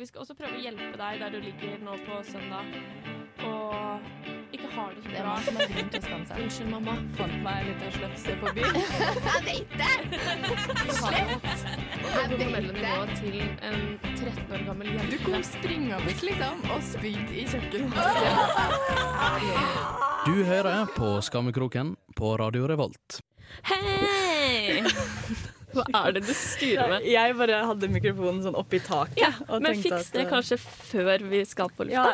Og vi skal også prøve å hjelpe deg der du ligger nå på søndag og ikke har det så Det er bra. som har grunn til å skamme seg. Unnskyld, mamma. Fant meg en liten slefse på byen. Jeg vet det! Jeg hormonelle nivået til en 13 år gammel jente. Du kom springende liksom og spydde i kjøkkenet. Du hører på Skammekroken på Radio Revolt. Hei! Hva er det du styrer med? Jeg bare hadde mikrofonen sånn oppi taket. Ja, og men fiks det eh, kanskje før vi skal på Ja,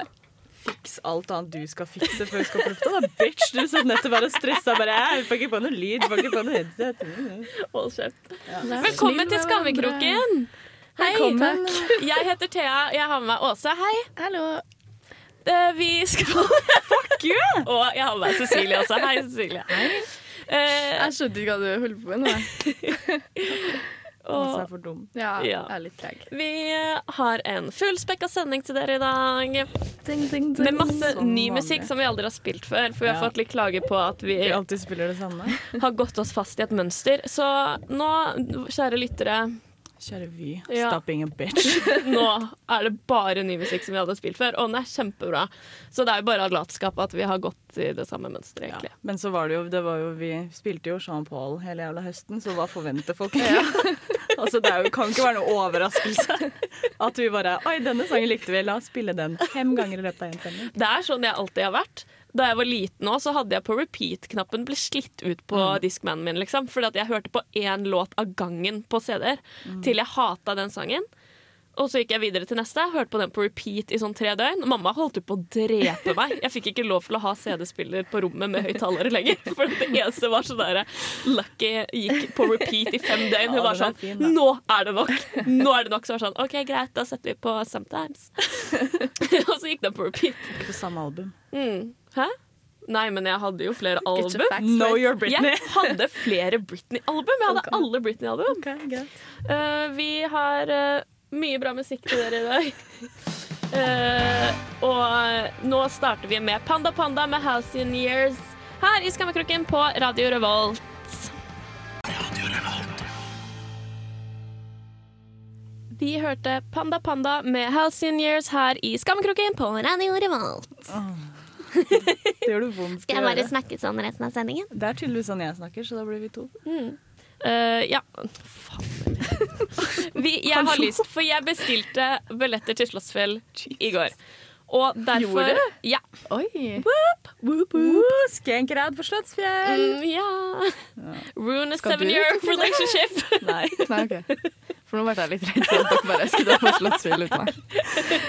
fiks alt annet du skal fikse før vi skal på lufta. Da, bitch! Du satt nettopp her og stressa. Bare, jeg får ikke på noe lyd, får ikke på noe headset. Hold kjeft. Velkommen til Skammekroken! Hei, Velkommen. takk. Jeg heter Thea, jeg har med meg Åse. Hei. Hallo. Eh, Vi skal Fuck you! Og jeg har med meg Cecilie også. Hei, Cecilie. Eh, Jeg skjønte ikke hva du holdt på med nå. Og er for dum. Ja, Ja. jeg er litt treg. vi eh, har en fullspekka sending til dere i dag. Ding, ding, ding. Med masse Som ny vanlig. musikk som vi aldri har spilt før. For vi har Ja. fått litt klager på at vi Vi alltid spiller det samme. har gått oss fast i et mønster. Så nå, kjære lyttere, Kjære Vy. Ja. Stop being a bitch. nå er det bare ny musikk som vi hadde spilt før, og den er kjempebra. Så det er jo bare av latskap at vi har gått i det samme mønsteret, Ja. Men så var det jo, det var jo Vi spilte jo Jean Paul hele jævla høsten, så hva forventer folk? altså, det jo, kan ikke være noe overraskelse at vi bare Oi, denne sangen likte vi, la oss spille den fem ganger i løpet av en sending. Det er sånn jeg alltid har vært. Da jeg var liten òg, så hadde jeg på repeat-knappen ble slitt ut på Mm. diskmanen min. liksom Fordi at jeg hørte på én låt av gangen på CD-er Mm. til jeg hata den sangen. Og så gikk jeg videre til neste, hørte på den på repeat i sånn tre døgn. Mamma holdt på å drepe meg. Jeg fikk ikke lov til å ha CD-spiller på rommet med høyttalere lenger. For det eneste var sånn der Lucky gikk på repeat i fem døgn. Hun var sånn. Nå er det nok! Nå er det nok. Så var sånn OK, greit, da setter vi på Sometimes. og så gikk den på repeat. På samme album. Mm. Hæ? Nei, men jeg hadde jo flere album. facts Know your Britney. Jeg hadde flere Britney-album. Jeg hadde okay. alle Britney-album. Ok, greit. Eh, vi har uh, mye bra musikk til dere i dag. Uh, og nå starter vi med Panda Panda med Halcyon Years her i Skammekroken på Radio Revolt. Radio Revolt. Vi hørte Panda Panda med Halcyon Years her i Skammekroken på Radio Revolt. Det gjør du vondt. Skal jeg bare snakke sånn resten av sendingen? Det er tydeligvis sånn jeg snakker, så da blir vi to. Eh, ja. Faen. Vi, jeg har lyst, for jeg bestilte billetter til Slottsfjell i går. Og derfor Gjorde du? Ja. Oi. Uh, Skankrad på Slottsfjell! Mm, ja. Ruin a seven year relationship. Nei. Nei, OK. For nå ble jeg litt redd for at dere bare skulle dra på Slottsfjell uten meg.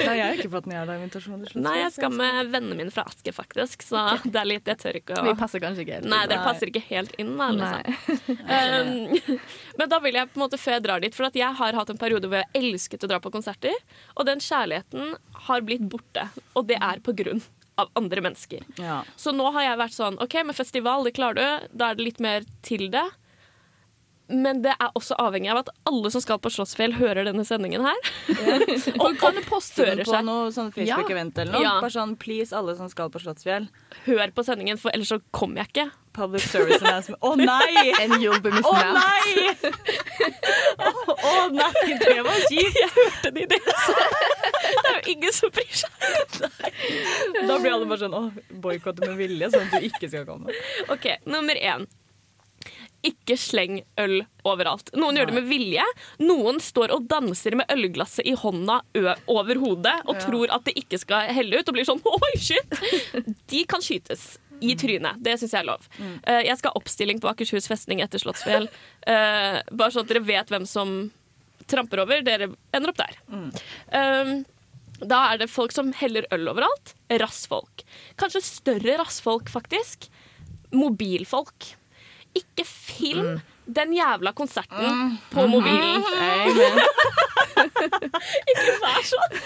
Nei, jeg har ikke fått noen jævla invitasjon til Slottsfjell. Nei, jeg skal med vennene mine fra Asker, faktisk, så det er litt Jeg tør ikke å Vi passer kanskje ikke helt. Nei, dere passer ikke helt inn, da. Liksom. Nei. Um, men da vil jeg på en måte før jeg drar dit, for at jeg har hatt en periode hvor jeg elsket å dra på konserter, og den kjærligheten har blitt borte. Og det er på grunn av andre mennesker. Ja. Så nå har jeg vært sånn OK, med festival, det klarer du. Da er det litt mer til det. Men det er også avhengig av at alle som skal på Slottsfjell, hører denne sendingen her. Og kan du poste den på noe sånn Facebook-event eller noe? Ja. Bare sånn please, alle som skal på Slottsfjell. Hør på sendingen, for ellers så kommer jeg ikke. Public service announcement. Å nei! En jobb med Å nei! Å nei, det var kjipt! Jeg hørte det i det. Det er jo ingen som bryr seg. Da blir alle bare sånn å, boikotte med vilje, sånn at du ikke skal komme. OK, nummer én. Ikke sleng øl overalt. Noen gjør det med vilje. Noen står og danser med ølglasset i hånda over hodet og Ja. tror at det ikke skal helle ut, og blir sånn oi, shit! De kan skytes i trynet. Det syns jeg er lov. Eh, jeg skal ha oppstilling på Akershus festning etter Slottsfjell. Uh, bare sånn at dere vet hvem som tramper over. Dere ender opp der. Um, da er det folk som heller øl overalt. Rassfolk. Kanskje større rassfolk, faktisk. Mobilfolk. Ikke film den jævla konserten på mobilen. Ikke vær sånn!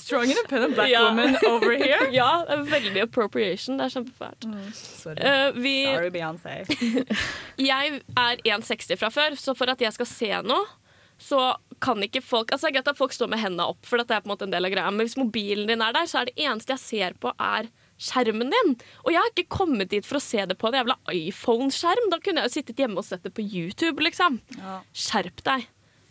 Strong in pen and black Ja. woman over here. Ja, veldig appropriation. Det er kjempefælt. Sorry. Uh, vi, Sorry, Beyoncé. jeg er 1,60 fra før, så for at jeg skal se noe, så kan ikke folk Altså, det er greit at folk står med hendene opp, for det er på en måte en del av greia, men hvis mobilen din er der, så er det eneste jeg ser på, er skjermen din. Og jeg har ikke kommet dit for å se det på en jævla iPhone-skjerm. Da kunne jeg jo sittet hjemme og sett det på YouTube, liksom. Ja. Skjerp deg.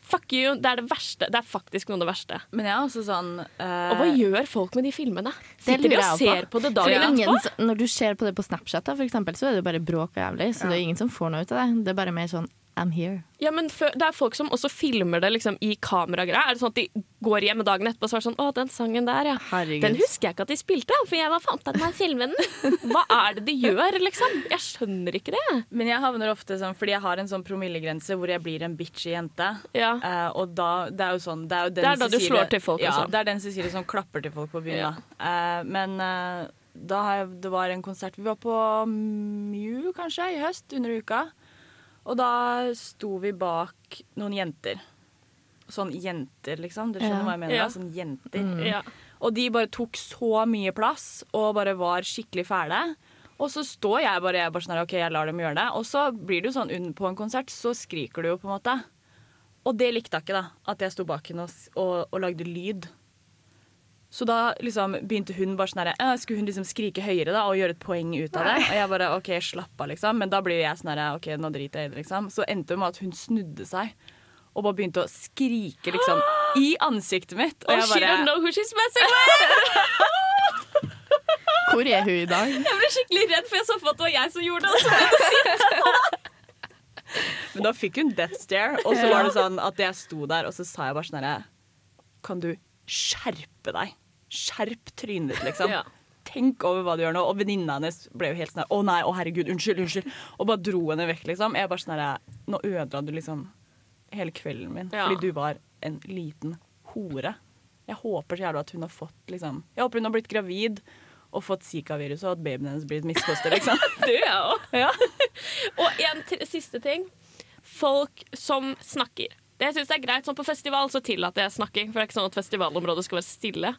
Fuck you. Det er det verste. Det er faktisk noe av det verste. Men jeg er også sånn uh... Og hva gjør folk med de filmene? Sitter de og ser på det For det dagen er etterpå? når du ser på det på Snapchat, da, for eksempel, så er det jo bare bråk og jævlig. Så det er ingen som får noe ut av det. Det er bare mer sånn I'm here. Ja, men Det er folk som også filmer det liksom, i kameragreier. Er det sånn at de går hjem dagen etterpå og så er sånn Å, den sangen der, ja. Herregud. Den husker jeg ikke at de spilte, for jeg var fant at den filmen den. Hva er det de gjør, liksom? Jeg skjønner ikke det. Men jeg havner ofte sånn fordi jeg har en sånn promillegrense hvor jeg blir en bitchy jente. Ja. Uh, og da, det er jo sånn Det er, jo den Det er da du slår til folk, Ja, liksom. det er den Cecilie som klapper til folk på byen. Ja. Da. Eh, men uh, da har jeg, det var en konsert Vi var på Mew, kanskje, i høst, under uka. Og da sto vi bak noen jenter. Sånn jenter, liksom. Dere skjønner Ja. hva jeg mener? Ja. Sånn jenter. Ja. Og de bare tok så mye plass og bare var skikkelig fæle. Og så står jeg bare, jeg bare sånn OK, jeg lar dem gjøre det. Og så blir det jo sånn på en konsert, så skriker du jo på en måte. Og det likte hun ikke, da. At jeg sto bak henne og, og, og lagde lyd. Så da liksom begynte hun bare sånn her «Øh, Skulle hun liksom skrike høyere da og gjøre et poeng ut av det? Og jeg bare OK, slapp av, liksom. Men da blir jeg sånn herre OK, nå driter jeg i det, liksom. Så endte det med at hun snudde seg og bare begynte å skrike liksom i ansiktet mitt. Og Oh, jeg she don't know who she's messing with! Hvor er hun i dag? Jeg ble skikkelig redd, for jeg så for at det var jeg som gjorde det Men da fikk hun death stare, og så var det sånn at jeg sto der, og så sa jeg bare sånn herre Kan du skjerpe deg? Skjerp trynet ditt, liksom. Ja. Tenk over hva du gjør nå. Og venninna hennes ble jo helt sånn Å nei, å herregud, unnskyld, unnskyld. Og bare dro henne vekk, liksom. Jeg bare sånn Nå ødela du liksom hele kvelden min Ja. fordi du var en liten hore. Jeg håper så jævlig at hun har fått liksom Jeg håper hun har blitt gravid og fått Zika-virus, og at babyen hennes blir et misfoster, liksom. Du, jeg òg. Ja. Og en siste ting. Folk som snakker. Det jeg synes det er greit, sånn På festival så tillater jeg snakking, for det er ikke sånn at festivalområdet skal være stille.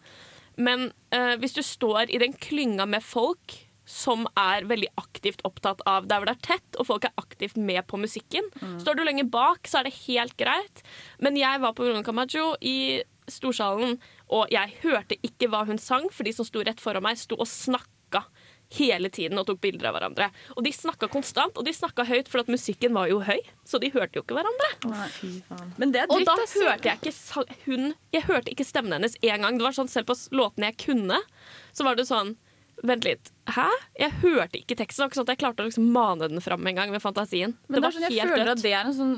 Men eh, hvis du står i den klynga med folk som er veldig aktivt opptatt av der hvor det er tett, og folk er aktivt med på musikken. Står du lenger bak, så er det helt greit. Men jeg var på Bruno Camacho i Storsalen, og jeg hørte ikke hva hun sang, for de som sto rett foran meg, sto og snakka hele tiden og tok bilder av hverandre. Og de snakka konstant, og de snakka høyt, for at musikken var jo høy. Så de hørte jo ikke hverandre. Det er Og da hørte jeg ikke hun Jeg hørte ikke stemmen hennes én gang. Det var sånn Selv på låtene jeg kunne, så var det sånn Vent litt. Hæ? Jeg hørte ikke teksten. Det var ikke sånn at jeg klarte å liksom mane den fram en gang med fantasien. Men det er sånn, jeg var føler at det er en sånn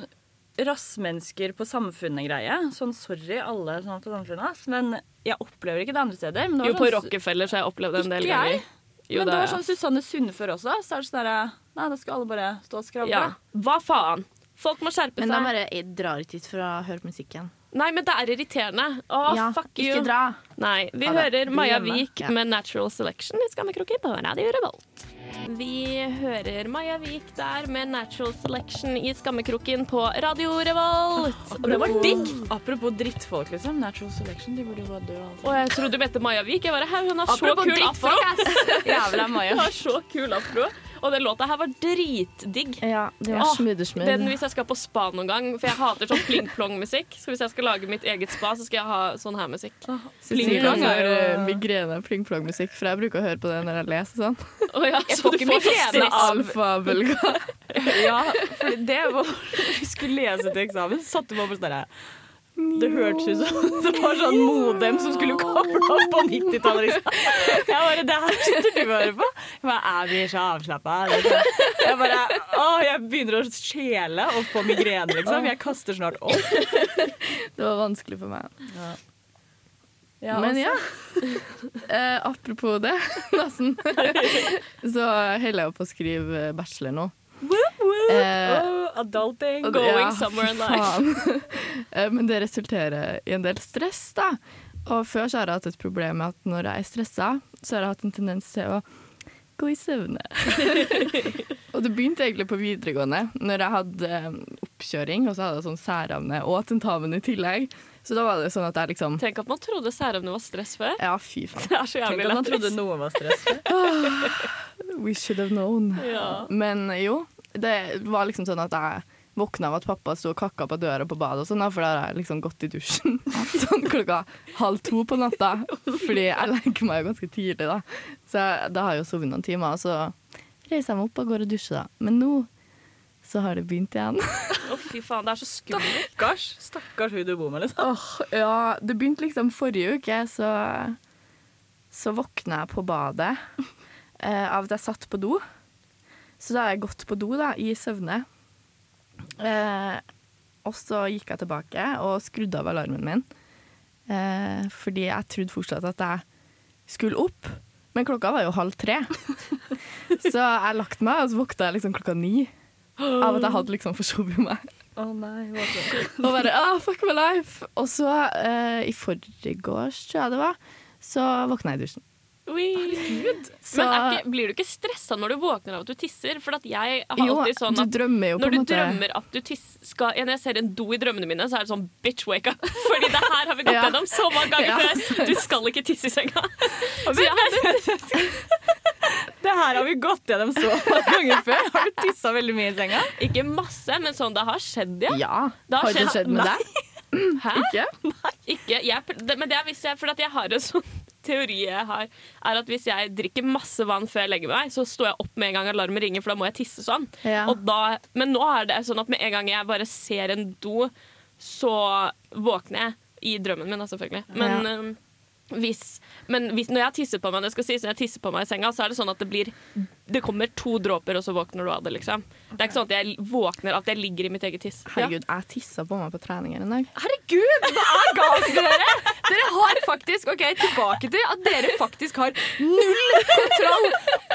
rassmennesker på samfunnet-greie. Sånn sorry, alle sånn på samfunnet, men jeg opplever ikke det andre steder. Men det Jo, var på sånn, Rockefeller så har jeg opplevd det en del Ikke jeg. Jo, men det det var sånn Susanne Sundfør også. Så er det sånn Nei, da skal alle bare stå og skravle. ja. Hva faen? Folk må skjerpe Men seg. da bare jeg drar ikke hit for å høre musikken. Nei, men det er irriterende. Å, ja, fuck you. ikke dra. Nei, vi Ha hører Maja. Vik Ja. med 'Natural Selection' i Skammekroken på Radio Revolt. Vi hører Maja Vik der med 'Natural Selection' i Skammekroken på Radio Revolt. Og det var digg! Apropos drittfolk, liksom. Natural selection, de burde jo bare dø. Altså. Og jeg trodde du mente Maja Vik. Jeg bare, hun har så kul afro! Jævla Maja. Hun har så kul afro. Og den låta her var dritdigg. Ja, det var smoothersmooth. Den hvis jeg skal på spa noen gang, for jeg hater sånn pling-plong-musikk. Så hvis jeg skal lage mitt eget spa, så skal jeg ha sånn her musikk. Pling-plong er jo- uh, migrene pling-plong-musikk, for jeg bruker å høre på det når jeg leser sånn. Å ja, Jeg så får du ikke får migrene av- Alfabølga. Ja, for det var Vi skulle lese til eksamen, satte vi opp sånn derre det hørtes ut som det var sånn modem som skulle koble opp på 90-tallet. Liksom. Jeg bare, det her sitter du og hører på? Jeg bare, jeg blir så avslappa. Jeg bare, å, jeg begynner å skjele og få migrene, liksom. Jeg kaster snart opp. Det var vanskelig for meg. Ja, Men altså. ja, eh, apropos det, nesten, så holder jeg på å skrive bachelor nå. Eh, Åh, adulting. og- Going somewhere in life. Eh, Men det resulterer i en del stress, da. Og før så har jeg hatt et problem med at når jeg er stressa, så har jeg hatt en tendens til å gå i søvne. og det begynte egentlig på videregående, når jeg hadde eh, oppkjøring, og så hadde jeg sånn særavne og tentamen i tillegg. Så da var det sånn at jeg liksom Tenk at man trodde særevne var stress før. Ja, fy faen. Det er så Tenk at man trodde noe var stress. We should have known. Ja. Men jo, det var liksom sånn at jeg våkna av at pappa sto og kakka på døra på badet, og sånn, for da har jeg liksom gått i dusjen sånn klokka halv to på natta. Fordi jeg legger meg jo ganske tidlig, da. Så jeg, da har jeg jo sovet noen timer, og så reiser jeg meg opp og går og dusjer, da. Men nå så har det begynt igjen. Å, fy faen, det er så skummelt. Stakkars, stakkars hun du bor med, liksom. Åh, ja, det begynte liksom forrige uke, så, så våkna jeg på badet eh, av at jeg satt på do. Så da har jeg gått på do da, i søvne. Eh, og så gikk jeg tilbake og skrudde av alarmen min. Eh, fordi jeg trodde fortsatt at jeg skulle opp. Men klokka var jo halv tre. så jeg lagt meg, og så våkna jeg liksom klokka ni. Av at jeg hadde liksom forsovet meg. Å nei, hva så? Og bare ah, fuck my life. Og så, uh, i forgårs, tror jeg det var, så våkna jeg i dusjen. Herregud. Så, Men ikke, blir du ikke stressa når du våkner av at du tisser? For at jeg har jo, alltid sånn du at drømmer jo på når du måte drømmer at du tisser skal, Når jeg ser en do i drømmene mine, så er det sånn bitch, wake up. Fordi det her har vi gått Ja. gjennom så mange ganger Ja. før. Du skal ikke tisse i senga. Så jeg, Det her har vi gått gjennom så mange ganger før. Har du tissa veldig mye i senga? ikke masse, men sånn det har skjedd, ja. Ja. Det har Har det skjedd- skjedd med Nei. deg? Hæ? Ikke? Nei. Ikke, jeg, det, men det er hvis jeg, for at jeg har en sånn teori jeg har, er at hvis jeg drikker masse vann før jeg legger meg, så står jeg opp med en gang alarmen ringer, for da må jeg tisse sånn. Ja. Og da, men nå er det sånn at med en gang jeg bare ser en do, så våkner jeg i drømmen min, da, selvfølgelig. Men, Ja. Hvis, men hvis, når jeg tisser på meg det skal sies, når jeg tisser på meg i senga, så er det sånn at det blir Det kommer to dråper, og så våkner du av det, liksom. Det er ikke sånn at jeg våkner at jeg ligger i mitt eget tiss. Herregud, jeg tissa på meg på trening her en dag. Herregud, hva er galt med dere? Dere har faktisk ok, tilbake til at dere faktisk har null kontroll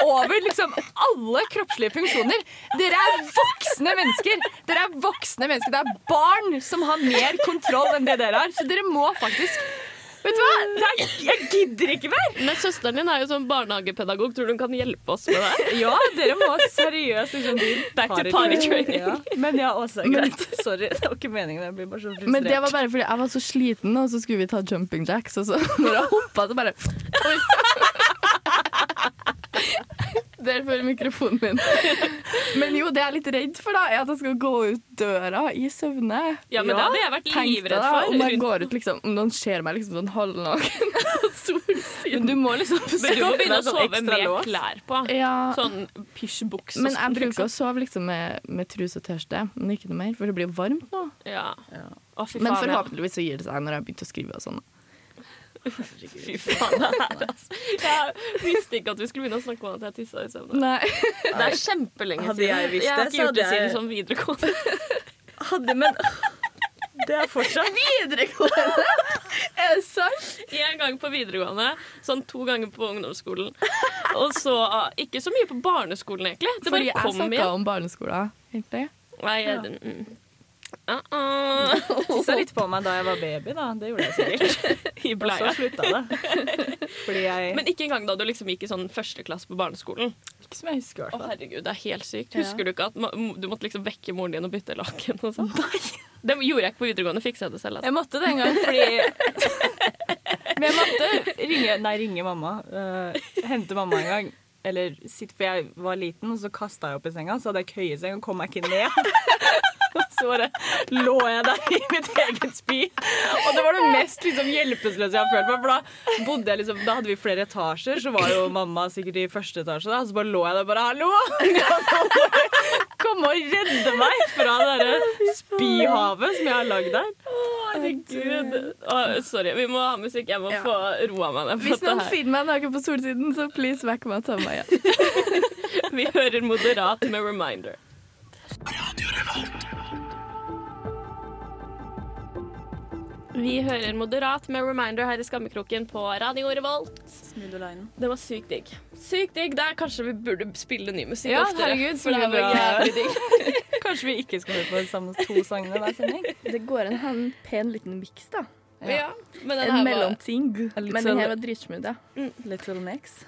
over liksom alle kroppslige funksjoner. Dere er voksne mennesker. Dere er voksne mennesker. Det er barn som har mer kontroll enn det dere har. Så dere må faktisk Vet du hva? Er, jeg gidder ikke mer. Men søsteren din er jo sånn barnehagepedagog. Tror du hun kan hjelpe oss med det? Ja, dere må seriøst liksom bli Back to party training. Ja. Men ja, også greit. Sorry, det var ikke meningen. Jeg blir bare så frustrert. Men det var bare fordi jeg var så sliten, og så skulle vi ta jumping jacks, og så når jeg hoppa, så bare Oi. Derfor mikrofonen min. Men jo, det jeg er litt redd for, da, er at jeg skal gå ut døra i søvne. Ja, men det hadde jeg vært livredd for. Om jeg går ut liksom Om noen ser meg liksom sånn halvnaken på solsiden. Men du må liksom Men du må begynne å sånn sove med lås. klær på. Ja, Sånn pysjbukse men jeg bruker liksom. å sove liksom med, med truse og T-skjorte, men ikke noe mer, for det blir jo varmt nå. Ja. Å, fy Men forhåpentligvis så gir det seg når jeg har begynt å skrive og sånn. Fy faen, det her, altså. Jeg visste ikke at vi skulle begynne å snakke om at jeg tissa i søvne. Nei. Det er kjempelenge Hadde siden. jeg visst jeg har det, ikke så gjort det hadde jeg- siden videregående. Hadde, men det er fortsatt Videregående! er det sant? En gang på videregående, sånn to ganger på ungdomsskolen. Og så ah, ikke så mye på barneskolen, egentlig. Det Fordi bare jeg snakka om barneskolen, egentlig. Nei, jeg, mm. Uh-uh. tissa litt på meg da jeg var baby, da. Det gjorde jeg sikkert. I Og så bleia. slutta det. Jeg Men ikke engang da du liksom gikk i sånn første klasse på barneskolen. Ikke som jeg husker, i hvert fall. herregud, det er helt sykt. Ja. Husker du ikke at du måtte liksom vekke moren din og bytte laken? og sånn? Det gjorde jeg ikke på videregående. Fiksa jeg det selv. Altså. Jeg måtte det en gang fordi Men jeg måtte ringe Nei, ringe mamma. Uh, hente mamma en gang. Eller sitt, For jeg var liten, og så kasta jeg opp i senga, så hadde jeg køyeseng og kom meg ikke ned. Så bare lå jeg der i mitt eget spy. Og det var det mest liksom, hjelpeløse jeg har følt meg. For da bodde jeg liksom Da hadde vi flere etasjer, så var jo mamma sikkert i første etasje. Da, så bare lå jeg der bare Hallo! Kom og redde meg fra det derre spyhavet som jeg har lagd der. Herregud. Å, sorry, vi må ha musikk. Jeg må Ja. få roa meg ned. Hvis noen finner meg naken på solsiden, så please vekk meg og ta meg igjen. Vi hører Moderat med Reminder. Vi hører Moderat med Reminder her i Skammekroken på Radio Revolt. Det var sykt digg. Sykt digg. Der kanskje vi burde spille ny musikk Ja, oftere. herregud, for det var jævlig digg. Kanskje vi ikke skal høre på de samme to sangene hver sending? Det går en, en pen liten miks, da. Ja, men den En var mellomting. Men den sånn- her var dritsmooth, ja. Little Mix.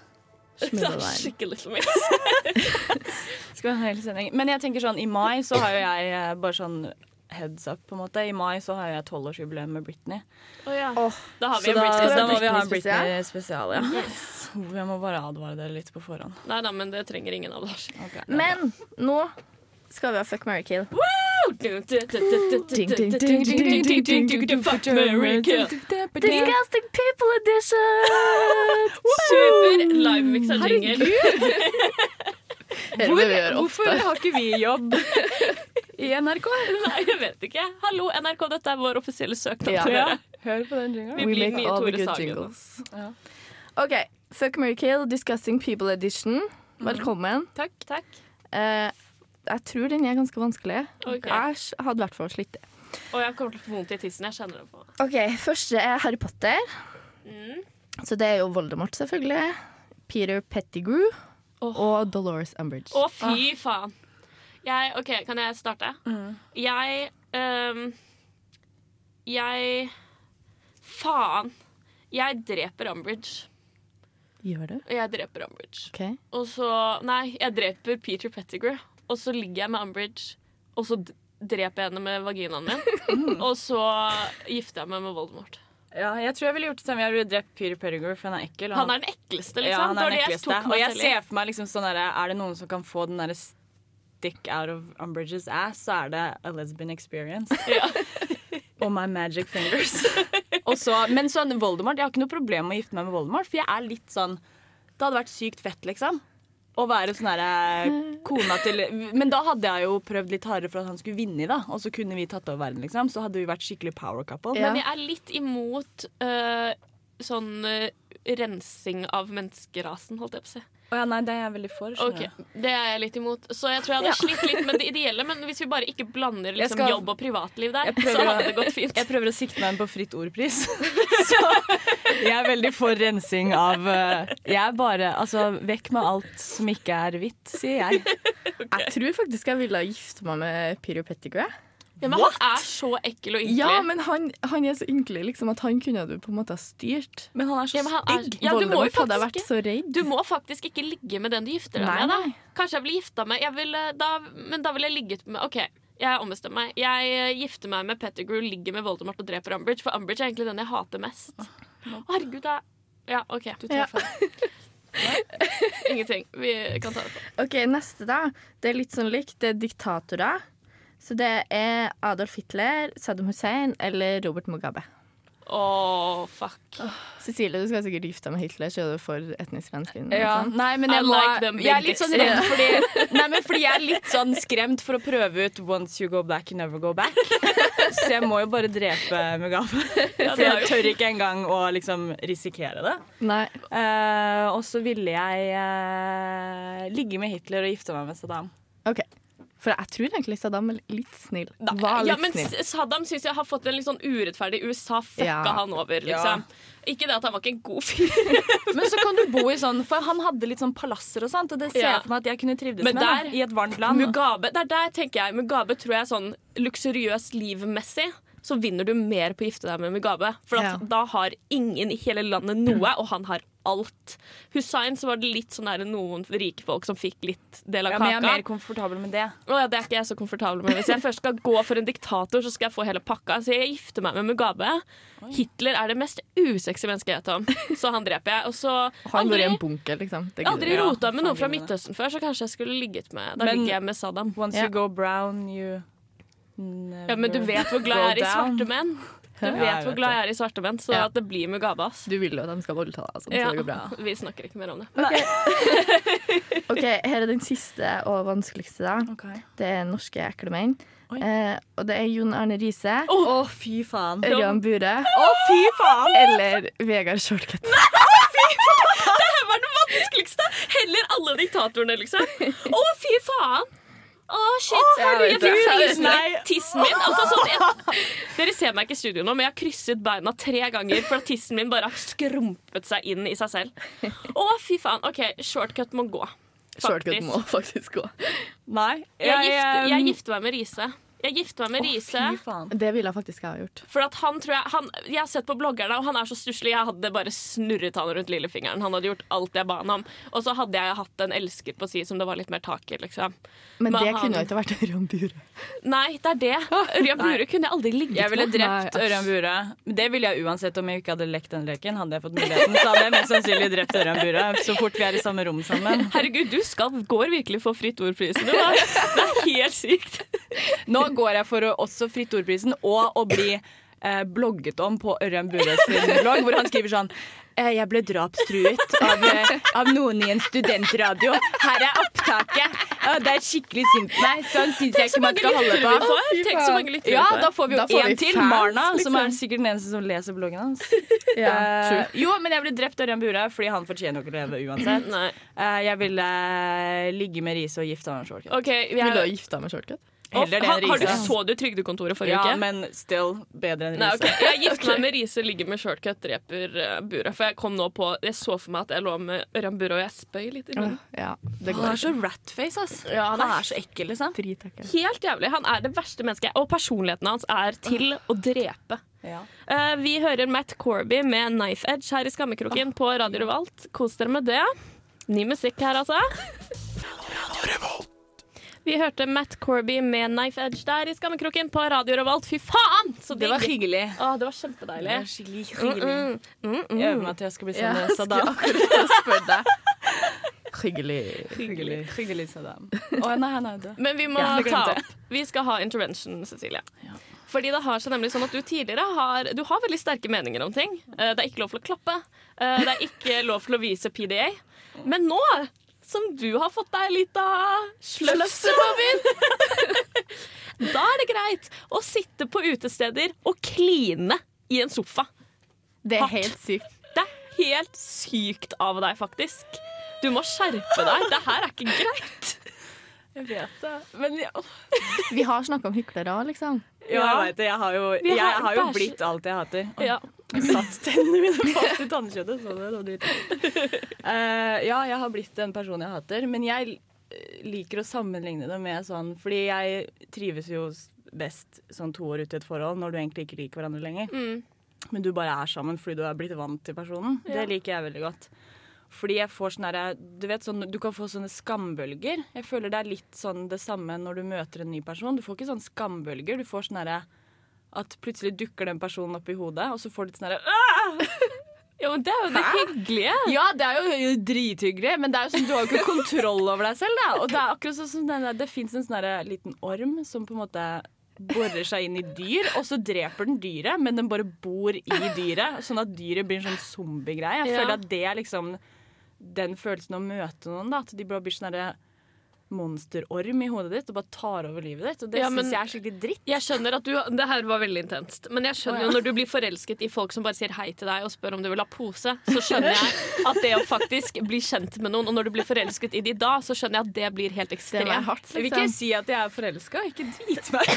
Smooth line. skikkelig little. Skal ha en hel sending. Men jeg tenker sånn, i mai så har jo jeg eh, bare sånn heads up, på en måte. I mai så har jeg tolvårsjubileum med Britney. Åh, Da har vi Så en da, Britney da sending. må vi ha en Britney-spesial. ja. Yes. ja. Jeg må bare advare dere litt på forhånd. Nei da, men det trenger ingen av oss. Ok. Men nå skal vi ha Fuck, marry, kill. Fuck, marry, kill. Disgusting people edition! Super livemiksa jingle. Hvor, hvorfor ofte. har ikke vi jobb i NRK? Nei, jeg vet ikke. Hallo, NRK, dette er vår offisielle søknad Ja. Ja, hør på den jingeren. Vi We blir make all the good Sagen. jingles. Ja. OK. Fuck, Mary Kill, disgusting People Edition. Velkommen. Takk. Takk. Eh, jeg tror den er ganske vanskelig. Okay. Jeg hadde i hvert fall slitt. Og jeg kommer til å få vondt i tissen. Jeg kjenner det på. OK, første er Harry Potter. Mm. Så det er jo Voldemort, selvfølgelig. Peter Pettigrew Oh. og Dolores Umbridge. Å, fy faen. Jeg, OK, kan jeg starte? Jeg um, Jeg Faen. Jeg dreper Umbridge. Gjør det? Jeg dreper Umbridge. Okay. Og så Nei, jeg dreper Peter Pettigrew. Og så ligger jeg med Umbridge, og så dreper jeg henne med vaginaen min. og så gifter jeg meg med Voldemort. Ja, jeg tror jeg ville gjort det samme. Jeg ville drept Peter Pettigrew, for han er ekkel. og Han er den ekleste, liksom. ja, han er den ekleste. jeg Og jeg ser for meg liksom sånn derre Er det noen som kan få den derre stick out of Umbridges ass, så er det a lesbian experience. Ja. Og my magic fingers. Så, men sånn Voldemort, jeg har ikke noe problem med å gifte meg med Voldemort, for jeg er litt sånn Det hadde vært sykt fett, liksom. Å være sånn herre kona til Men da hadde jeg jo prøvd litt hardere for at han skulle vinne da. Og så kunne vi tatt over verden, liksom. Så hadde vi vært skikkelig power couple. Ja. Men jeg er litt imot uh, sånn uh, rensing av menneskerasen, holdt jeg på å si. Å ja, nei, det er jeg veldig for. Okay. Det er jeg litt imot. Så jeg tror jeg hadde Ja. slitt litt med det ideelle. Men hvis vi bare ikke blander liksom, skal- jobb og privatliv der, så hadde det gått fint. Jeg prøver å sikte meg inn på Fritt ordpris. Så jeg er veldig for rensing av eh, Jeg er bare Altså, vekk med alt som ikke er hvitt, sier jeg. Jeg tror faktisk jeg ville gifte meg med Peter Pettigrew. Ja, men han er så ekkel og ynkelig. Ja, men han, han er så ynkelig liksom, at han kunne du på en måte ha styrt. Men han er så Ja, han stygg. Ja, du må jo Voldemort hadde vært så redd. Du må faktisk ikke ligge med den du gifter deg Nei, med. Da. Kanskje jeg ville gifta meg jeg ville, da, Men da ville jeg ligget med OK, jeg ombestemmer meg. Jeg eh, gifter meg med Pettigrew, ligger med Voldemort og dreper Umbridge. For Umbridge er egentlig den jeg hater mest. Å, herregud, er Ja, OK. Du Ja. feil. Ingenting. Vi kan ta det på. Ok, Neste, da. Det er litt sånn likt. Det er diktatorer. Så det er Adolf Hitler, Saddam Hussein eller Robert Mugabe. Å, fuck. Cecilie, du skal sikkert gifte deg med Hitler, så er du for etnisk rensing. Ja, liksom. nei, men jeg, må, like jeg er litt sånn redd fordi, nei, men fordi jeg er litt sånn skremt for å prøve ut 'once you go back, you never go back'. Så jeg må jo bare drepe Mugabe. For jeg tør ikke engang å liksom risikere det. Nei. Uh, og så ville jeg uh, ligge med Hitler og gifte meg med Saddam. OK. For jeg tror egentlig Saddam er litt snill. Var Ja, men snill. Saddam syns jeg har fått en litt sånn urettferdig USA fucka Ja. han over, liksom. Ikke det at han var ikke en god fyr. Men så kan du bo i sånn For han hadde litt sånn palasser og sånt, og det ser Ja. jeg for meg at jeg kunne trivdes Men med. Da, I et varmt land. Mugabe, det er der tenker jeg Mugabe tror jeg er sånn luksuriøst livmessig så vinner du mer på å gifte deg med Mugabe. For at Ja. da har ingen i hele landet noe, og han har alt. Hussein så var det litt sånn der noen rike folk som fikk litt del av ja, men jeg er mer komfortabel med det. Å ja, det er ikke jeg så komfortabel med. Hvis jeg først skal gå for en diktator, så skal jeg få hele pakka. Så jeg gifter meg med Mugabe. Hitler er det mest usexy mennesket jeg vet om, så han dreper jeg. Og så Han går i en bunker, liksom. Det har aldri jeg. Rota med noen fra. Midtøsten før, så kanskje jeg skulle ligget med Da Men- ligger jeg med Saddam. Once you go brown, you never Ja, men du vet hvor glad jeg er i svarte menn. Du Ja, vet jeg hvor glad jeg er i svarte menn, så Ja. at det blir Mugabas ass. Du vil jo at de skal voldta deg, sånn, Ja, så det går bra. vi snakker ikke mer om det. Ok, Her er den siste og vanskeligste. da. okay. Det er norske ekle menn. Eh, og det er Jon Arne Riise, Å, fy faen. Ørjan Bure Å, fy faen! eller Vegard Shortcut. Det var det vanskeligste! Heller alle diktatorene, liksom. Å, fy faen! Å, shit. jeg jeg fikk. Tissen min altså, sånn, jeg, Dere ser meg ikke i studio nå, men jeg har krysset beina tre ganger for at tissen min bare har skrumpet seg inn i seg selv. Å, fy faen. OK, shortcut må gå. Shortcut må faktisk gå. Nei. Jeg, gifter, jeg gifter meg med Riise. Jeg gifter meg med Riise. Det ville jeg faktisk jeg ha gjort. For at han tror jeg han, Jeg har sett på bloggerne, og han er så stusslig. Jeg hadde bare snurret han rundt lillefingeren. Han hadde gjort alt jeg ba han om. Og så hadde jeg hatt en elsker på si som det var litt mer tak i. liksom Men Men det han- kunne jo ikke vært Ørjan Bure. Nei, det er det. Ørjan Bure kunne jeg aldri ligget Jeg ville drept Ørjan Bure. Det ville jeg uansett om jeg ikke hadde lekt den leken. Hadde jeg fått muligheten, så hadde jeg mest sannsynlig drept Ørjan Bure så fort vi er i samme rom sammen. Herregud, du skal, går virkelig for Fritt Ord-prisen. Det er helt sykt. Nå går jeg for å også Fritt Ordprisen og å bli eh, blogget om på Ørjan Bures blogg, hvor han skriver sånn Eh, Jeg ble drapstruet av, eh, av noen i en studentradio. Her er opptaket! Det er skikkelig synd på meg. Sånn syns jeg ikke man skal holde på. får. Tenk så mange lyttere Ja, da får vi jo én en til. fans, Marna, som er liksom. sikkert den eneste som leser bloggen hans. Ja, uh, jo, men jeg ble drept av Ørjan Bure fordi han fortjener ikke å leve uansett. Nei. Eh, jeg ville ligge med Riise og gifte meg med Shortcut. Okay, Vi Vil du ha gifta med shortcut? Heller det har, Riise. har du, så du Trygdekontoret forrige Ja, uke? men still bedre enn Nei, Riise. ok. Jeg gifter meg med Riise, ligger med shortcut, dreper uh, Bure. For jeg kom nå på Jeg så for meg at jeg lå med Ørjan Bure, og jeg spøy litt i munnen. Ja, det Han er så ratface, ass. Ja, han han er så ekkel, liksom. Fritakker. Helt jævlig. Han er det verste mennesket. Og personligheten hans er til å drepe. Ja. Uh, vi hører Matt Corby med Knife Edge her i Skammekroken på Radio Revolt. Kos dere med det. Ny musikk her, altså. Vi hørte Matt Corby med Knife Edge der i Skammekroken på Radio Revolt. Fy faen! Så Det var hyggelig. Å, det var kjempedeilig. Det var skikkelig hyggelig. Mm, mm, mm. Jeg øver meg til jeg skal bli Ja, sånn jeg Saddam. akkurat deg. Hyggelig. Hyggelig. Hyggelig Saddam. Å nei, han er død. Men vi må Ja, ta opp Vi skal ha intervention, Cecilie. Ja. Fordi det har seg nemlig sånn at Du tidligere har Du har veldig sterke meninger om ting. Eh, Det er ikke lov til å klappe. Eh, Det er ikke lov til å vise PDA. Men nå som du har fått deg litt av sløfse på byen, da er det greit å sitte på utesteder og kline i en sofa. Det er Hardt. helt sykt. Det er helt sykt av deg, faktisk. Du må skjerpe deg. Det her er ikke greit. Jeg vet det. Men ja, Vi har snakka om hyklere, liksom. ja, jeg veit det. Jeg har jo, jeg har har jo blitt alt jeg hater. Ja. Satt tennene mine fast i tannkjøttet. Så det var dritt. Uh, ja, jeg har blitt den personen jeg hater. Men jeg eh, liker å sammenligne det med sånn Fordi jeg trives jo best sånn to år ute i et forhold, når du egentlig ikke liker hverandre lenger. Mm. Men du bare er sammen fordi du er blitt vant til personen. Ja. Det liker jeg veldig godt. Fordi jeg får sånn derre Du vet sånn, du kan få sånne skambølger. Jeg føler det er litt sånn det samme når du møter en ny person. Du får ikke sånne skambølger. Du får sånn derre at plutselig dukker den personen opp i hodet, og så får du litt sånn herre ja, men det er jo det hyggelige. Ja, det er jo drithyggelig, men det er jo sånn, du har jo ikke kontroll over deg selv. Da. Og det er akkurat sånn som den der, det fins en sånn derre liten orm som på en måte borer seg inn i dyr, og så dreper den dyret, men den bare bor i dyret. Sånn at dyret blir en sånn zombiegreie. Jeg Ja. føler at det er liksom den følelsen å møte noen, da. At de bare blir sånn derre monsterorm i hodet ditt og bare tar over livet ditt. Og det Ja, syns jeg er skikkelig dritt. Jeg skjønner at du, Det her var veldig intenst. Men jeg skjønner oh, ja. jo når du blir forelsket i folk som bare sier hei til deg og spør om du vil ha pose, så skjønner jeg at det å faktisk bli kjent med noen, og når du blir forelsket i de da, så skjønner jeg at det blir helt ekstremt. Det hardt, Jeg vil ikke liksom. si at jeg er forelska, ikke drit meg.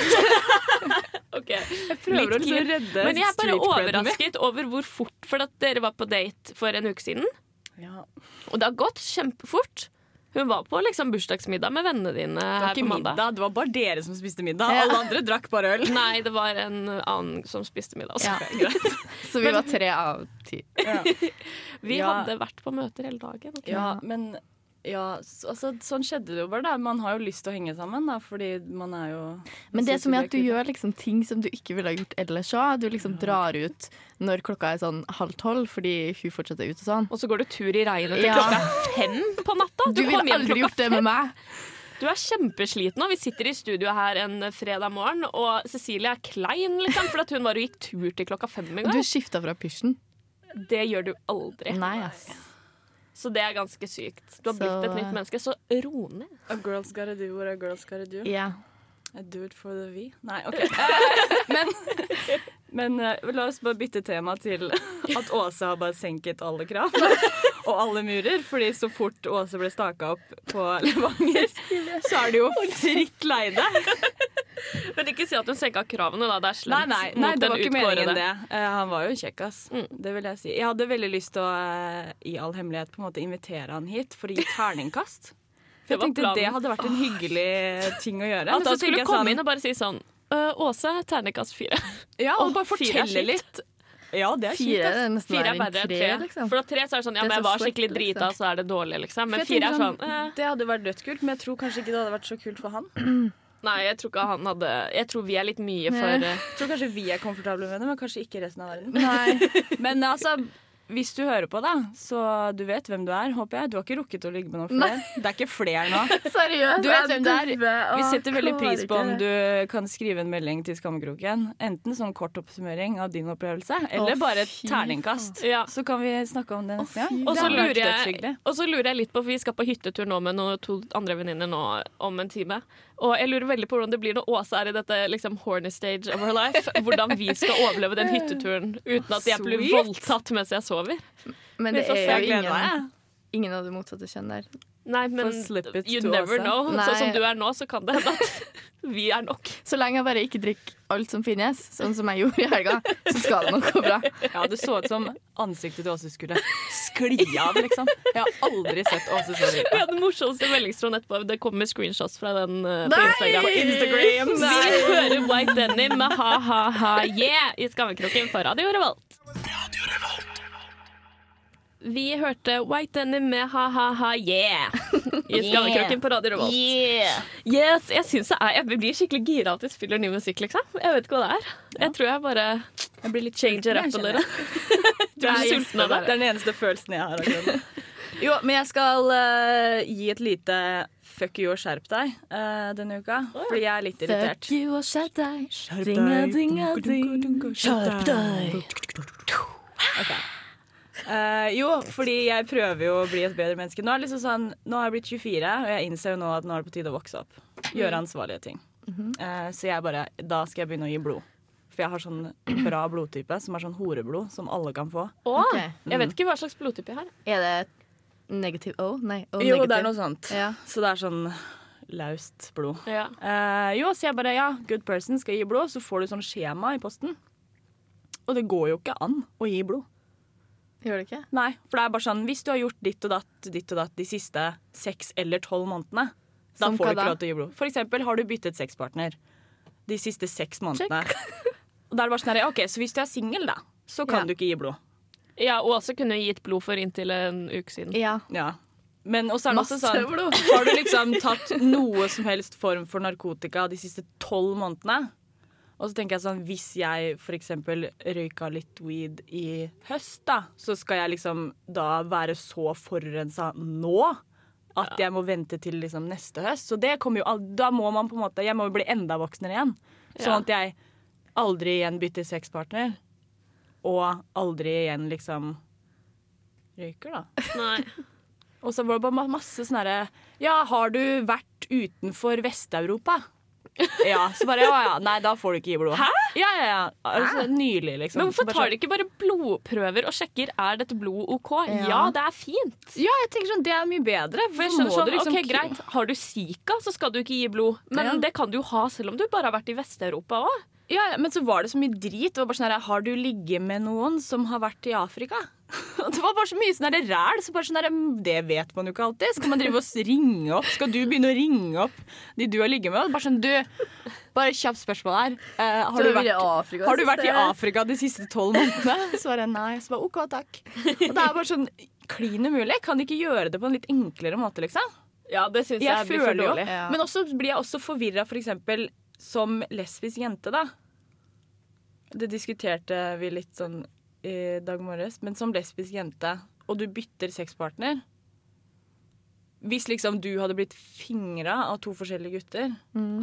okay. Jeg prøver å liksom redde Men jeg er bare overrasket over hvor fort For at dere var på date for en uke siden, Ja. og det har gått kjempefort. Hun var på liksom bursdagsmiddag med vennene dine Det var ikke middag, det var bare dere som spiste middag. Ja. Alle andre drakk bare øl. Nei, det var en annen som spiste middag. også. Ja. Så vi var tre av ti. Ja. Vi hadde vært på møter hele dagen. Ja, men ja, altså, sånn skjedde det jo bare. da Man har jo lyst til å henge sammen, da, fordi man er jo Men det som er at du gjør liksom ting som du ikke ville ha gjort ellers òg. Du liksom drar ut når klokka er sånn halv tolv fordi hun fortsetter ut og sånn. Og så går du tur i regnet til Ja. klokka fem på natta. Du du ville aldri gjort det med meg. Du er kjempesliten, og vi sitter i studio her en fredag morgen, og Cecilie er klein, liksom, for hun var og gikk tur til klokka fem en Og du skifta fra pysjen. Det gjør du aldri. Nei, ass. Så det er ganske sykt. Du har Så- blitt et nytt menneske, så ro ned. A girl's gotta do what a girl's gotta do. Yeah. I do it for the V. Nei, OK. Men men eh, la oss bare bytte tema til at Åse har bare senket alle krav. Og alle murer. Fordi så fort Åse ble staka opp på Levanger, så er det jo fritt leide. Men ikke si at hun senka kravene, da. Det er Nei, slemt nei, nei mot det den var ikke meningen det. Eh, han var jo kjekk, ass. Mm. Det vil jeg si. Jeg hadde veldig lyst til å eh, i all hemmelighet på en måte invitere han hit for å gi terningkast. For Det jeg tenkte planen. det hadde vært en hyggelig ting å gjøre. At så han skulle komme sånn- inn og bare si sånn «Øh, Åse, terningkast fire. Ja, og og bare fortelle litt. Ja, det er Fire kjipt. er nesten Fire er bedre enn tre, tre. liksom. For da tre så er det sånn Ja, men jeg var skikkelig drita, liksom. så er det dårlig, liksom. Men fire er sånn eh. Det hadde vært dødskult, men jeg tror kanskje ikke det hadde vært så kult for han. Nei, jeg tror ikke han hadde Jeg tror vi er litt mye for eh, Jeg tror kanskje vi er komfortable med det, men kanskje ikke resten av verden. Nei. Men altså, hvis du hører på, da, så du vet hvem du er, håper jeg. Du har ikke rukket å ligge med noen flere? Det er ikke flere nå. Seriøst? Du vet hvem du er. Vi setter veldig pris på om du kan skrive en melding til Skammekroken. Enten sånn kort oppsummering av din opplevelse, eller Å, bare et terningkast. Ja. Så kan vi snakke om det neste gang. Og så Det hadde vært lurer, jeg, og så lurer jeg litt på, for vi skal på hyttetur nå med noen, to andre venninner nå om en time. Og jeg lurer veldig på hvordan det blir når Åse er i dette liksom, horny stage of her life. Hvordan vi skal overleve den hytteturen uten at jeg blir voldtatt mens jeg sover. Men det er jo ingen, ingen av det motsatte kjønn der. Nei, men Få slip it you to never know. Nei. Sånn som du er nå, så kan det hende at vi er nok. Så lenge jeg bare ikke drikker alt som finnes, sånn som jeg gjorde i helga, så skal det nok gå bra. Ja, det så ut som ansiktet til Åse skulle skli av, liksom. Jeg har aldri sett Åse så Vi drita. hadde den morsomste meldingstråden etterpå. Det kommer screenshots fra den uh, på Instagram. Instagram. Nei! Vi hører White Denim med ha-ha-ha yeah i Skammekroken på Radio Revolt. Vi hørte White Denim med ha-ha-ha yeah i Skammekroken på Radio Revolt. Yes, jeg synes det er Jeg blir skikkelig gira at vi spiller ny musikk, liksom. Jeg vet ikke hva det er. Jeg tror jeg bare Jeg blir litt change it up eller jeg, jeg. Du blir sulten av Det det? er den eneste følelsen jeg har akkurat nå. Jo, men jeg skal uh, gi et lite fuck you og skjerp deg uh, denne uka. Fordi jeg er litt irritert. Fuck you og skjerp deg. Skjerp deg. dinga, ding. Skjerp deg. Ok. Eh, jo, fordi jeg prøver jo å bli et bedre menneske. Nå er, liksom sånn, nå har jeg blitt 24, og jeg innser jo nå at nå er det på tide å vokse opp. Gjøre ansvarlige ting. Uh, så jeg bare, da skal jeg begynne å gi blod. For jeg har sånn bra blodtype, som er sånn horeblod, som alle kan få. Å, Ok. Jeg vet ikke hva slags blodtype jeg har. Er det negativ O? Nei, O Jo, negativ. det er noe sånt. Ja. Så det er sånn laust blod. Ja. Uh, jo, så jeg bare ja, good person skal gi blod, så får du sånn skjema i posten. Og det går jo ikke an å gi blod. Gjør det ikke? Nei, for det er bare sånn hvis du har gjort ditt og datt, ditt og datt de siste seks eller tolv månedene, da Som får du ikke da? lov til å gi blod. For eksempel har du byttet sexpartner de siste seks månedene. Og da er det bare sånn her, ok, så hvis du er singel, da, så kan Ja. du ikke gi blod. Ja, og også kunne gitt blod for inntil en uke siden. Ja. Ja. Men også er det også Masse sånn blod. Har du liksom tatt noe som helst form for narkotika de siste tolv månedene? Og så tenker jeg sånn, Hvis jeg f.eks. røyka litt weed i høst, da, så skal jeg liksom da være så forurensa nå at jeg må vente til liksom neste høst. Så det kommer jo Da må man på en måte Jeg må jo bli enda voksnere igjen. Sånn Ja. at jeg aldri igjen bytter sexpartner. Og aldri igjen liksom røyker, da. Nei. Og så var det bare masse sånn herre Ja, har du vært utenfor Vest-Europa? Ja. Så bare ja, ja. Nei, da får du ikke gi blod. Hæ? Ja, ja, ja. Altså, nylig, liksom. Men hvorfor tar sånn- de ikke bare blodprøver og sjekker er dette blod OK? Ja, Ja. det er fint. Ja, jeg tenker sånn, det er mye bedre. For jeg skjønner sånn, liksom ok, greit, Har du Zika, så skal du ikke gi blod. Men Ja. det kan du jo ha selv om du bare har vært i Vest-Europa òg. Ja, ja, men så var det så mye drit. Det var bare sånn her, Har du ligget med noen som har vært i Afrika? Det var bare så mye sånn ræl. Så bare sånn der, det vet man jo ikke alltid. Skal man drive og ringe opp? Skal du begynne å ringe opp de du har ligget med? Bare sånn, du, bare kjapt spørsmål her. Eh, har, du vært, Afrika? har du vært i Afrika de siste tolv månedene? Så var jeg nei. Så bare OK, takk. Og det er bare sånn klin umulig. Kan de ikke gjøre det på en litt enklere måte, liksom? Ja, det syns jeg, Jeg blir for dårlig. Ja. Men også blir jeg også forvirra for eksempel som lesbisk jente, da. Det diskuterte vi litt sånn i dag morges. Men som lesbisk jente, og du bytter sexpartner Hvis liksom du hadde blitt fingra av to forskjellige gutter,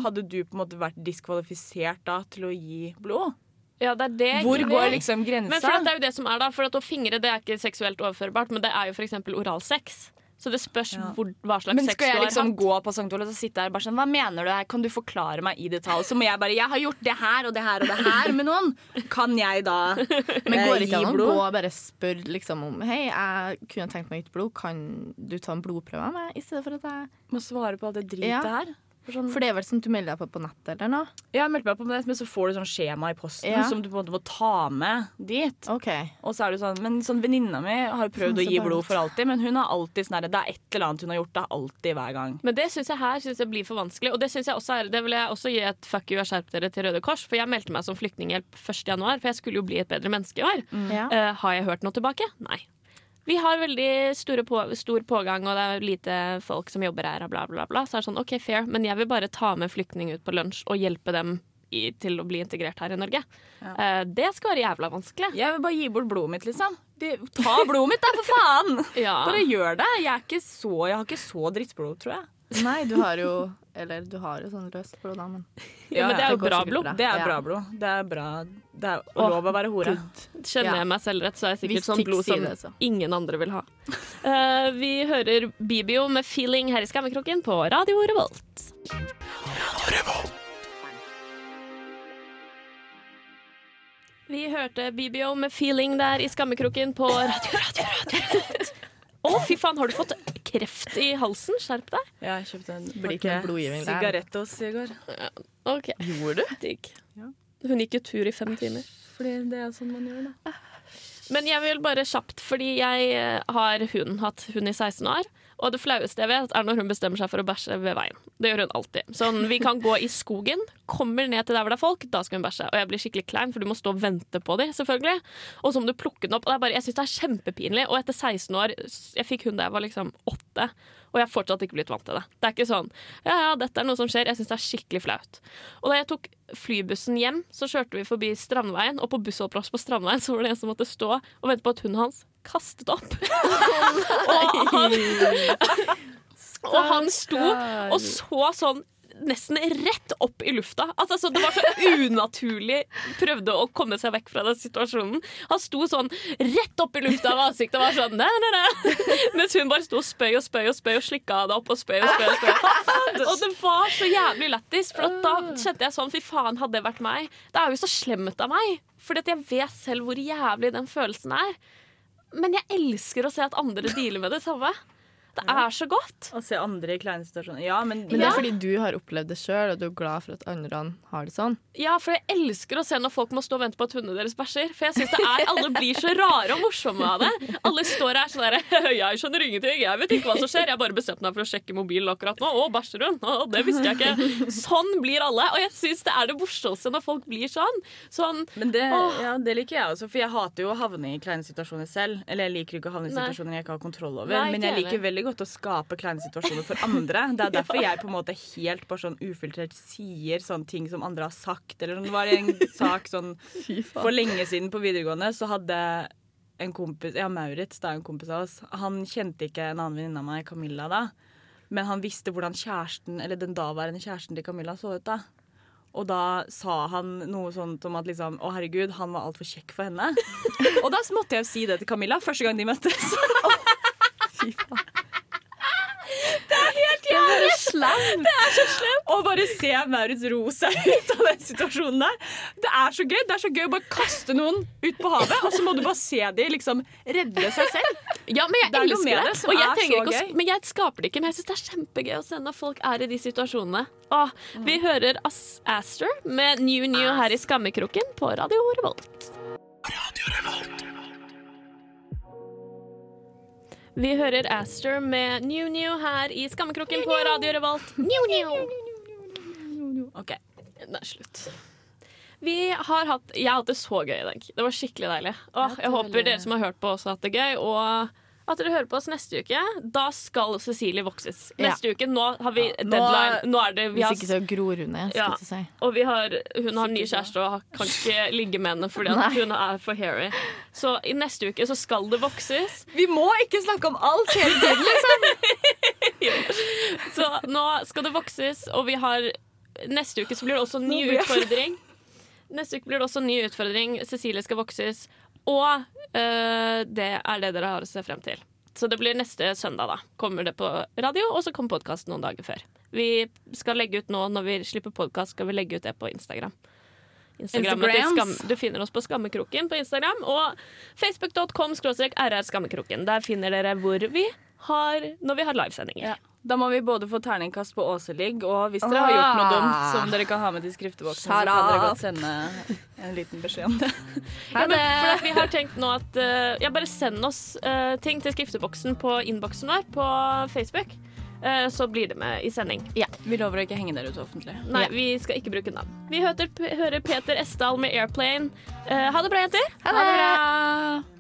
hadde du på en måte vært diskvalifisert da til å gi blod? Ja, det er det Hvor går liksom grensa? Men for at det er jo det som er da For at å fingre det er ikke seksuelt overførbart, men det er jo f.eks. oralsex. Så det spørs Ja. hvor, hva slags Men skal jeg liksom gå på St. Olavs og sitte her bare sånn Hva mener du her? Kan du forklare meg i detalj? Så må jeg bare Jeg har gjort det her og det her og det her med noen. Kan jeg da Men eh, går det ikke an å gå og bare spørre liksom om Hei, jeg kunne tenkt meg å gi blod. Kan du ta en blodprøve av meg? I stedet for at jeg Må svare på alt det dritet Ja. her. For sånn, For det er vel sånn du melder deg på på nettet eller noe? jeg meldte meldt meg på nett, men så får du sånn skjema i posten Ja. som du på en måte må ta med dit. Okay. Og så er det sånn, men sånn Venninna mi har jo prøvd å gi blod for alltid, men hun har alltid sånn herre Det er et eller annet hun har gjort. Det er alltid hver gang. Men det syns jeg her synes jeg blir for vanskelig. Og det, syns jeg også er, det vil jeg også gi et fuck you og skjerp dere til Røde Kors. For jeg meldte meg som flyktninghjelp 1. januar, for jeg skulle jo bli et bedre menneske i år. Ja. Uh, har jeg hørt noe tilbake? Nei. Vi har veldig store på, stor pågang, og det er lite folk som jobber her, og bla, bla, bla. Så er det sånn, OK, fair, men jeg vil bare ta med flyktning ut på lunsj og hjelpe dem i, til å bli integrert her i Norge. Ja. Uh, det skal være jævla vanskelig. Jeg vil bare gi bort blodet mitt, liksom. De, ta blodet mitt, da, for faen! Ja. Bare gjør det. Jeg, er ikke så, jeg har ikke så drittblod, tror jeg. Nei, du har jo Eller du har jo sånn løst blod, da, men Ja, men det er jo det bra blod. bra. Det er bra blod. Det er bra. Det er Åh, lov å være hore. Kjenner Ja. jeg meg selv rett, så er jeg sikkert Hvis sånn blod som det, så. ingen andre vil ha. Uh, vi hører Bibio med 'Feeling' her i Skammekroken på Radio Revolt. Radio Revolt. Vi hørte Bibio med 'Feeling' der i Skammekroken på Radio Radio Radio. Å, fy faen, har du fått kreft i halsen? Skjerp deg. Ja, Jeg kjøpte en der. sigarettos i går. Ok, Gjorde du? digg. Ja. Hun gikk jo tur i fem timer. Fordi det er sånn man gjør, da. Men jeg vil bare kjapt, fordi jeg eh, har hund, hatt hund i 16 år. Og det flaueste jeg vet, er når hun bestemmer seg for å bæsje ved veien. Det gjør hun alltid. Sånn, Vi kan gå i skogen, kommer ned til der hvor det er folk, da skal hun bæsje. Og jeg blir skikkelig klein, for du må stå og vente på dem, selvfølgelig. Og så må du plukke den opp. Og det er bare, jeg syns det er kjempepinlig. Og etter 16 år Jeg fikk hund da jeg var liksom åtte, og jeg har fortsatt ikke blitt vant til det. Det er ikke sånn ja, ja, dette er noe som skjer. Jeg syns det er skikkelig flaut. Og da jeg tok flybussen hjem, så kjørte vi forbi Strandveien, og på bussholdeplass på Strandveien så var det en som måtte stå og vente på at hunden hans kastet opp. og, han, og han sto og så sånn nesten rett opp i lufta. Altså, så det var så unaturlig. Prøvde å komme seg vekk fra den situasjonen. Han sto sånn rett opp i lufta av ansiktet og var sånn nei, nei, nei. Mens hun bare sto og spøy og spøy og spøy og slikka det opp og spøy og spøy. Og, spøy. og det var så jævlig lættis, for da kjente jeg sånn fy faen, hadde det vært meg. Det er jo så slemt av meg, for jeg vet selv hvor jævlig den følelsen er. Men jeg elsker å se at andre dealer med det samme. Det er så godt. Å se andre i kleine situasjoner. Ja, men, Men det Ja. er fordi du har opplevd det sjøl, og du er glad for at andre har det sånn. Ja, for jeg elsker å se når folk må stå og vente på at hundene deres bæsjer. For jeg synes det er, Alle blir så rare og morsomme av det. Alle står her sånn derre Jeg skjønner ingenting, jeg vet ikke hva som skjer. Jeg bare bestemte meg for å sjekke mobilen akkurat nå. Å, bæsjer hun? Å, det visste jeg ikke. Sånn blir alle. Og jeg syns det er det morsomste når folk blir sånn. Sånn Men det, ja, det liker jeg også, for jeg hater jo å havne i kleine situasjoner selv. Eller jeg liker ikke å havne i situasjoner jeg ikke har kontroll over. Nei, men jeg liker veldig godt å skape kleine situasjoner for andre. Det er derfor jeg på en måte helt bare sånn ufiltrert sier sånne ting som andre har sagt. Eller sånn, det var en sak sånn For lenge siden på videregående så hadde en kompis Ja, Maurits, da en kompis av oss, han kjente ikke en annen venninne av meg, Camilla, da. Men han visste hvordan kjæresten, eller den daværende kjæresten til Camilla så ut, da. Og da sa han noe sånt om at liksom, å herregud, han var altfor kjekk for henne. Og da måtte jeg jo si det til Camilla første gang de møttes. Det er så slemt! Og bare se Maurits ro seg ut av den situasjonen der. Det er så gøy. Det er så gøy å bare kaste noen ut på havet, og så må du bare se de liksom redde seg selv. Ja, men jeg Det er elsker det. det og jeg er trenger ikke å, men jeg skaper det ikke. Men jeg syns det er kjempegøy å se når folk er i de situasjonene. Åh, vi hører As Aster med New New her i Skammekroken på Radio Revolt. Radio Revolt. Vi hører Aster med New New her i Skammekroken på Radio Revolt. New New. Ok. Det er slutt. Vi har hatt, jeg har hatt det så gøy i dag. Det var skikkelig deilig. Og jeg er håper dere som har hørt på, også har hatt det gøy. Og at dere hører på oss neste uke. Da skal Cecilie vokses. Ja. Neste uke. Nå har vi Ja, deadline. Nå er det vi Hvis ikke så gror hun ned, Ja. si. Og vi har, hun har ny kjæreste og kan ikke ligge med henne fordi hun er for hairy. Så i neste uke så skal det vokses. Vi må ikke snakke om alt hele tiden, liksom. Så nå skal det vokses, og vi har Neste uke så blir det også ny utfordring. Neste uke blir det også ny utfordring. Cecilie skal vokses. Og øh, det er det dere har å se frem til. Så det blir neste søndag, da. Kommer det på radio, og så kommer podkast noen dager før. Vi skal legge ut nå, når vi slipper podkast, skal vi legge ut det på Instagram. Instagrams. Skam, du finner oss på Skammekroken på Instagram og facebook.com rrskammekroken. Der finner dere hvor vi har når vi har livesendinger. Ja. Da må vi både få terningkast på Åseligg, og hvis dere har gjort noe Ah. dumt som dere kan ha med til skrifteboksen, så kan dere godt sende en liten beskjed om det. Ja, men, vi har tenkt nå at uh, Ja, bare send oss uh, ting til skrifteboksen på innboksen vår på Facebook. Eh, så blir det med i sending. Vi lover å ikke henge dere ut offentlig. Nei, Ja. vi skal ikke bruke navn. Vi hører, hører Peter Esdal med Airplane. Eh, ha det bra, jenter. Ha det!